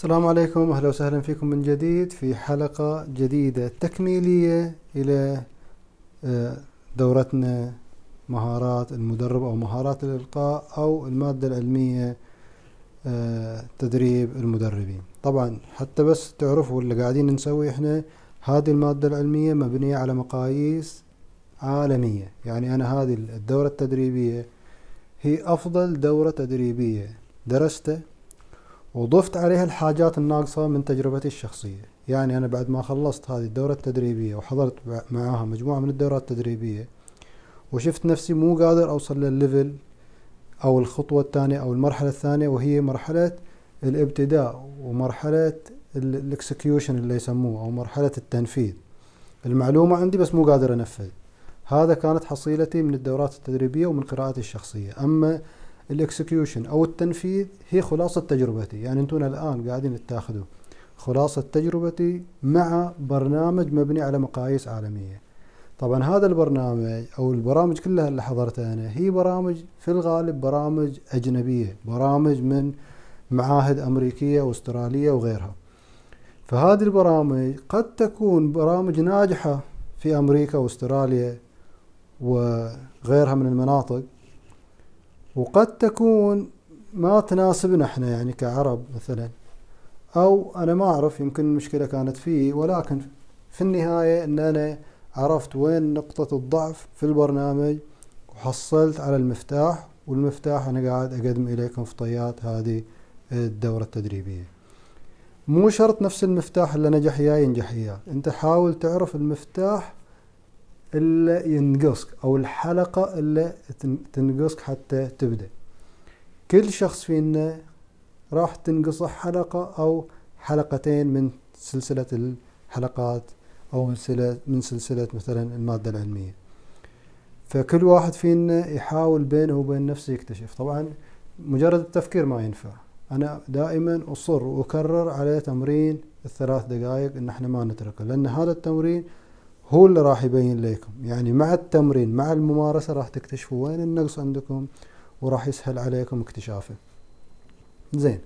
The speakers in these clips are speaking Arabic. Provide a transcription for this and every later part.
السلام عليكم. أهلا وسهلا فيكم من جديد في حلقة جديدة تكميلية إلى آه، دورتنا مهارات المدرب أو مهارات الإلقاء أو المادة العلمية آه، تدريب المدربين. طبعا حتى بس تعرفوا اللي قاعدين نسوي إحنا هذه المادة العلمية مبنية على مقاييس عالمية. يعني أنا هذه الدورة التدريبية هي أفضل دورة تدريبية درستها وضفت عليها الحاجات الناقصة من تجربتي الشخصية. يعني أنا بعد ما خلصت هذه الدورة التدريبية وحضرت معاها مجموعة من الدورات التدريبية وشفت نفسي مو قادر أوصل للل level أو الخطوة الثانية أو المرحلة الثانية وهي مرحلة الإبتداء ومرحلة ال execution اللي يسموه أو مرحلة التنفيذ. المعلومة عندي بس مو قادر أنفذ. هذا كانت حصيلتي من الدورات التدريبية ومن قراءتي الشخصية. أما الإكسكيوشن أو التنفيذ هي خلاصة تجربتي. يعني أنتم الآن قاعدين تاخذوا خلاصة تجربتي مع برنامج مبني على مقاييس عالمية. طبعا هذا البرنامج أو البرامج كلها اللي حضرتها أنا هي برامج في الغالب برامج أجنبية برامج من معاهد أمريكية واسترالية وغيرها. فهذه البرامج قد تكون برامج ناجحة في أمريكا وأستراليا وغيرها من المناطق وقد تكون ما تناسبنا إحنا يعني كعرب مثلا. أو أنا ما أعرف يمكن المشكلة كانت فيه ولكن في النهاية إن أنا عرفت وين نقطة الضعف في البرنامج وحصلت على المفتاح والمفتاح أنا قاعد أقدم إليكم في طيات هذه الدورة التدريبية. مو شرط نفس المفتاح اللي نجح إياه ينجح إياه. أنت حاول تعرف المفتاح اللي ينقصك أو الحلقة اللي تنقصك حتى تبدأ. كل شخص فينا راح تنقصه حلقة أو حلقتين من سلسلة الحلقات أو من سلسلة مثلا المادة العلمية. فكل واحد فينا يحاول بينه وبين نفسه يكتشف. طبعا مجرد التفكير ما ينفع. أنا دائما أصر وأكرر على تمرين الثلاث دقائق إن إحنا ما نتركه لأن هذا التمرين هو اللي راح يبين لكم. يعني مع التمرين مع الممارسة راح تكتشفوا وين النقص عندكم وراح يسهل عليكم اكتشافه. زين.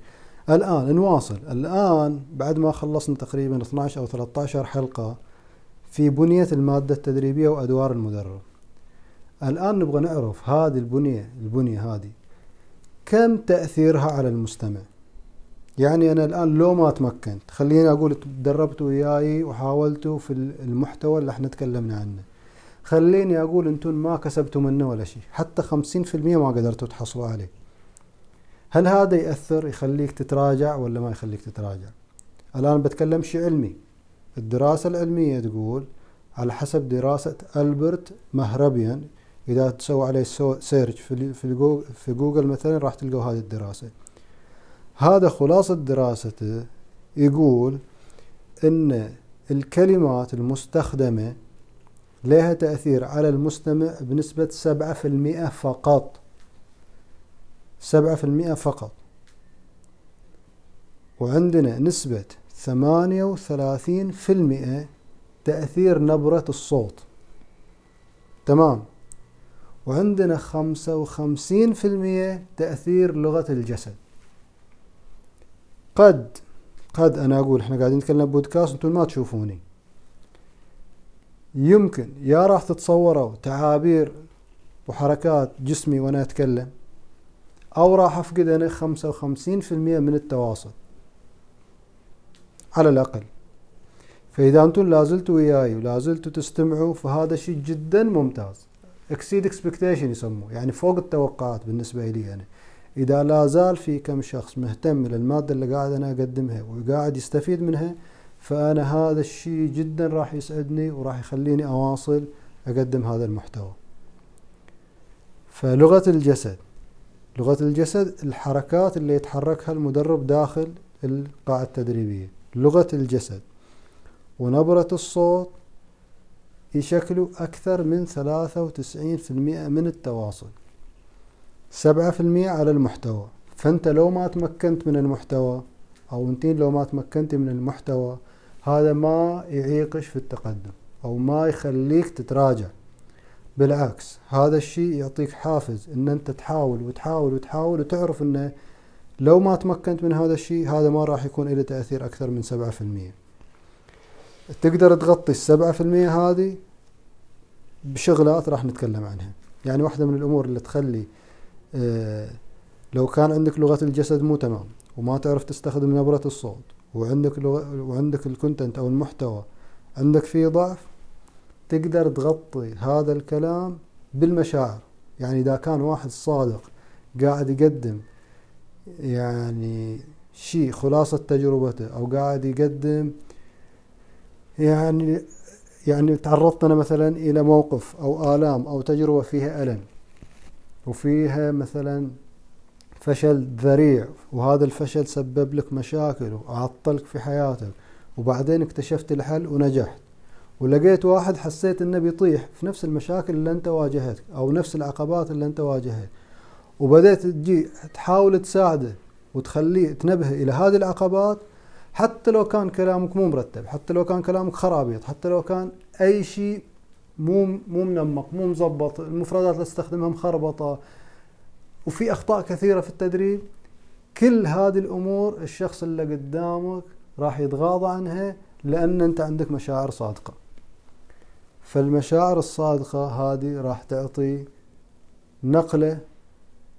الآن نواصل. الآن بعد ما خلصنا تقريبا 12 أو 13 حلقة في بنية المادة التدريبية وأدوار المدرب. الآن نبغى نعرف هذه البنية البنية هذه كم تأثيرها على المستمع؟ يعني أنا الآن لو ما تمكنت خليني أقول تدربت وياي وحاولتوا في المحتوى اللي إحنا تكلمنا عنه. خليني أقول أنتم ما كسبتوا منه ولا شيء حتى خمسين في المية ما قدرتوا تحصلوا عليه. هل هذا يأثر يخليك تتراجع ولا ما يخليك تتراجع؟ الآن بتكلم شيء علمي. الدراسة العلمية تقول على حسب دراسة ألبرت مهربيان إذا تسوي عليه سيرش في جوجل مثلا راح تلقوا هذه الدراسة. هذا خلاصة دراسته يقول إن الكلمات المستخدمة لها تأثير على المستمع بنسبة سبعة في المئة فقط. سبعة في المئة فقط. وعندنا نسبة ثمانية وثلاثين في المئة تأثير نبرة الصوت. تمام. وعندنا خمسة وخمسين في المئة تأثير لغة الجسد. قد قد أنا أقول إحنا قاعدين نتكلم بودكاست أنتم ما تشوفوني. يمكن يا راح تتصوروا تعابير وحركات جسمي وأنا أتكلم أو راح أفقد أنا خمسة وخمسين في المية من التواصل. على الأقل. فإذا أنتم لازلتوا وياي ولازلتوا تستمعوا فهذا شيء جدا ممتاز. exceed expectation يسموه. يعني فوق التوقعات بالنسبة لي أنا. إذا لا زال في كم شخص مهتم للمادة اللي قاعد أنا أقدمها وقاعد يستفيد منها فأنا هذا الشيء جدا راح يسعدني وراح يخليني أواصل أقدم هذا المحتوى. فلغة الجسد. لغة الجسد الحركات اللي يتحركها المدرب داخل القاعة التدريبية. لغة الجسد. ونبرة الصوت يشكلوا أكثر من 93% من التواصل. سبعة في المية على المحتوى. فأنت لو ما تمكنت من المحتوى أو انتين لو ما تمكنتي من المحتوى هذا ما يعيقش في التقدم أو ما يخليك تتراجع. بالعكس هذا الشيء يعطيك حافز إن أنت تحاول وتحاول وتحاول وتعرف ان لو ما تمكنت من هذا الشيء هذا ما راح يكون له تأثير أكثر من سبعة في المية تقدر تغطي السبعة في المية هذه بشغلات راح نتكلم عنها. يعني واحدة من الأمور اللي تخلي لو كان عندك لغة الجسد مو تمام وما تعرف تستخدم نبرة الصوت وعندك لغة وعندك الكونتنت أو المحتوى عندك فيه ضعف تقدر تغطي هذا الكلام بالمشاعر. يعني إذا كان واحد صادق قاعد يقدم يعني شيء خلاصة تجربته أو قاعد يقدم يعني يعني تعرضت أنا مثلا إلى موقف أو آلام أو تجربة فيها ألم وفيها مثلا فشل ذريع وهذا الفشل سبب لك مشاكل وعطلك في حياتك وبعدين اكتشفت الحل ونجحت. ولقيت واحد حسيت إنه بيطيح في نفس المشاكل اللي أنت واجهتك أو نفس العقبات اللي أنت واجهت. وبدأت تجي تحاول تساعده وتخليه تنبهه إلى هذه العقبات حتى لو كان كلامك مو مرتب حتى لو كان كلامك خرابيط حتى لو كان أي شيء مو مو منمق مو مزبط المفردات اللي تستخدمها مخربطة. وفي أخطاء كثيرة في التدريب. كل هذه الأمور الشخص اللي قدامك راح يتغاضى عنها لأن أنت عندك مشاعر صادقة. فالمشاعر الصادقة هذه راح تعطي نقلة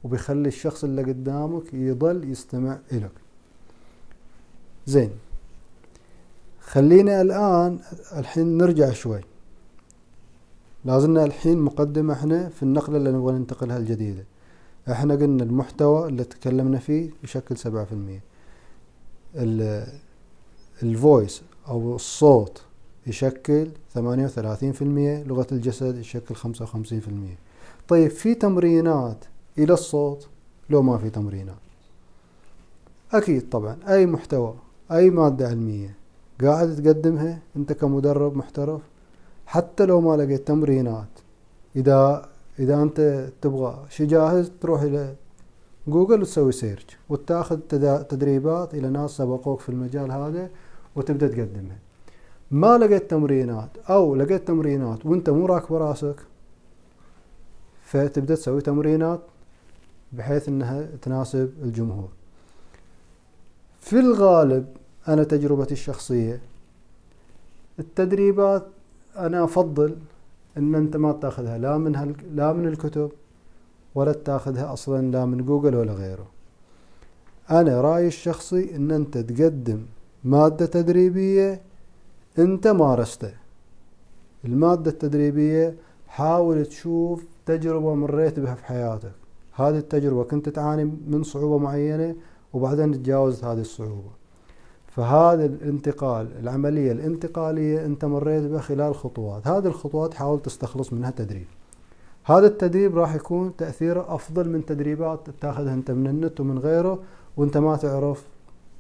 وبيخلي الشخص اللي قدامك يضل يستمع إلك. زين خلينا الآن الحين نرجع شوي. لازلنا الحين مقدمة إحنا في النقلة اللي نبغى ننتقلها الجديدة. إحنا قلنا المحتوى اللي تكلمنا فيه يشكل سبعة في المية. الفويس أو الصوت يشكل ثمانية وثلاثين في المية لغة الجسد يشكل خمسة وخمسين في المية. طيب في تمرينات إلى الصوت؟ لو ما في تمرينات. أكيد طبعا أي محتوى أي مادة علمية قاعد تقدمها أنت كمدرب محترف؟ حتى لو ما لقيت تمرينات. إذا إذا أنت تبغى شي جاهز تروح إلى جوجل وتسوي search وتأخذ تدريبات إلى ناس سبقوك في المجال هذا وتبدأ تقدمها. ما لقيت تمرينات أو لقيت تمرينات وأنت مو راكب راسك فتبدأ تسوي تمرينات بحيث إنها تناسب الجمهور. في الغالب أنا تجربتي الشخصية التدريبات أنا أفضل إن أنت ما تأخذها لا من لا من الكتب ولا تأخذها أصلا لا من جوجل ولا غيره. أنا رأيي الشخصي إن أنت تقدم مادة تدريبية أنت مارسته. المادة التدريبية حاول تشوف تجربة مريت بها في حياتك. هذه التجربة كنت تعاني من صعوبة معينة وبعدين تجاوزت هذه الصعوبة. فهذا الانتقال العملية الانتقالية أنت مريت بها خلال خطوات. هذه الخطوات حاول تستخلص منها تدريب. هذا التدريب راح يكون تأثيره أفضل من تدريبات تأخذها أنت من النت ومن غيره وأنت ما تعرف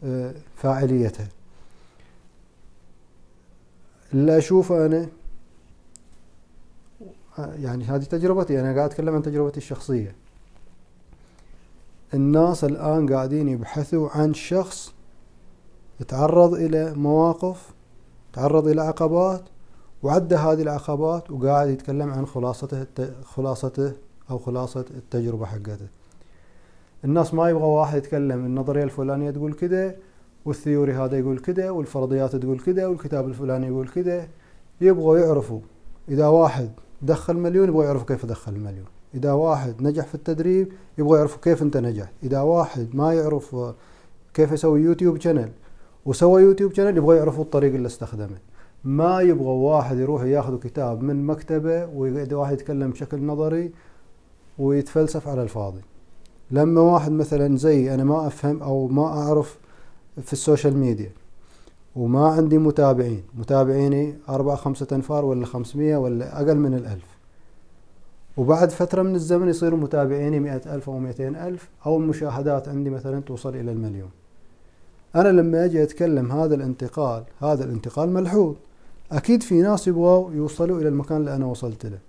آه، فاعليتها. اللي أشوفه أنا يعني هذه تجربتي أنا قاعد أتكلم عن تجربتي الشخصية. الناس الآن قاعدين يبحثوا عن شخص يتعرض إلى مواقف تعرض إلى عقبات وعدى هذه العقبات وقاعد يتكلم عن خلاصته خلاصته أو خلاصة التجربة حقته. الناس ما يبغى واحد يتكلم النظرية الفلانية تقول كده والثيوري هذا يقول كده والفرضيات تقول كده والكتاب الفلاني يقول كده يبغوا يعرفوا. إذا واحد دخل مليون يبغوا يعرفوا كيف دخل المليون إذا واحد نجح في التدريب يبغى يعرفوا كيف أنت نجحت. إذا واحد ما يعرف كيف يسوي يوتيوب channel وسوى يوتيوب channel يبغى يعرفوا الطريق اللي استخدمه. ما يبغى واحد يروح ياخذ كتاب من مكتبه ويقعد واحد يتكلم بشكل نظري ويتفلسف على الفاضي. لما واحد مثلا زي أنا ما أفهم أو ما أعرف في السوشيال ميديا وما عندي متابعين متابعيني أربعة خمسة أنفار ولا خمسمية ولا أقل من الألف. وبعد فترة من الزمن يصيروا متابعيني مئة ألف أو مئتين ألف أو المشاهدات عندي مثلا توصل إلى المليون. أنا لما أجي أتكلم هذا الانتقال هذا الانتقال ملحوظ. أكيد في ناس يبغوا يوصلوا إلى المكان اللي أنا وصلت له.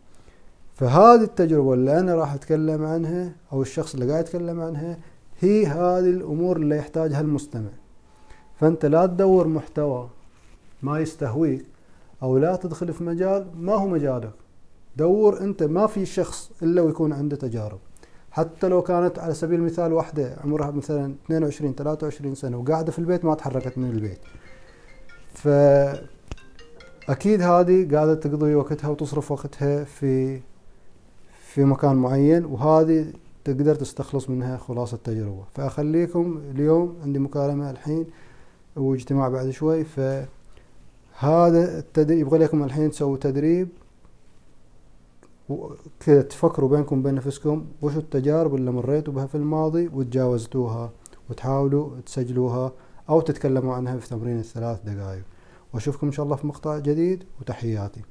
فهذه التجربة اللي أنا راح أتكلم عنها أو الشخص اللي قاعد يتكلم عنها هي هذه الأمور اللي يحتاجها المستمع. فأنت لا تدور محتوى ما يستهويك أو لا تدخل في مجال ما هو مجالك. دور أنت ما في شخص إلا ويكون عنده تجارب. حتى لو كانت على سبيل المثال واحدة عمرها مثلا 22 23 سنة وقاعدة في البيت ما تحركت من البيت. فأكيد هذه قاعدة تقضي وقتها وتصرف وقتها في في مكان معين وهذه تقدر تستخلص منها خلاصة تجربة فأخليكم اليوم عندي مكالمة الحين واجتماع بعد شوي. فهذا التدريب يبغى لكم الحين تسووا تدريب كذا تفكروا بينكم وبين نفسكم وش التجارب اللي مريتوا بها في الماضي وتجاوزتوها وتحاولوا تسجلوها أو تتكلموا عنها في تمرين الثلاث دقائق وأشوفكم إن شاء الله في مقطع جديد وتحياتي.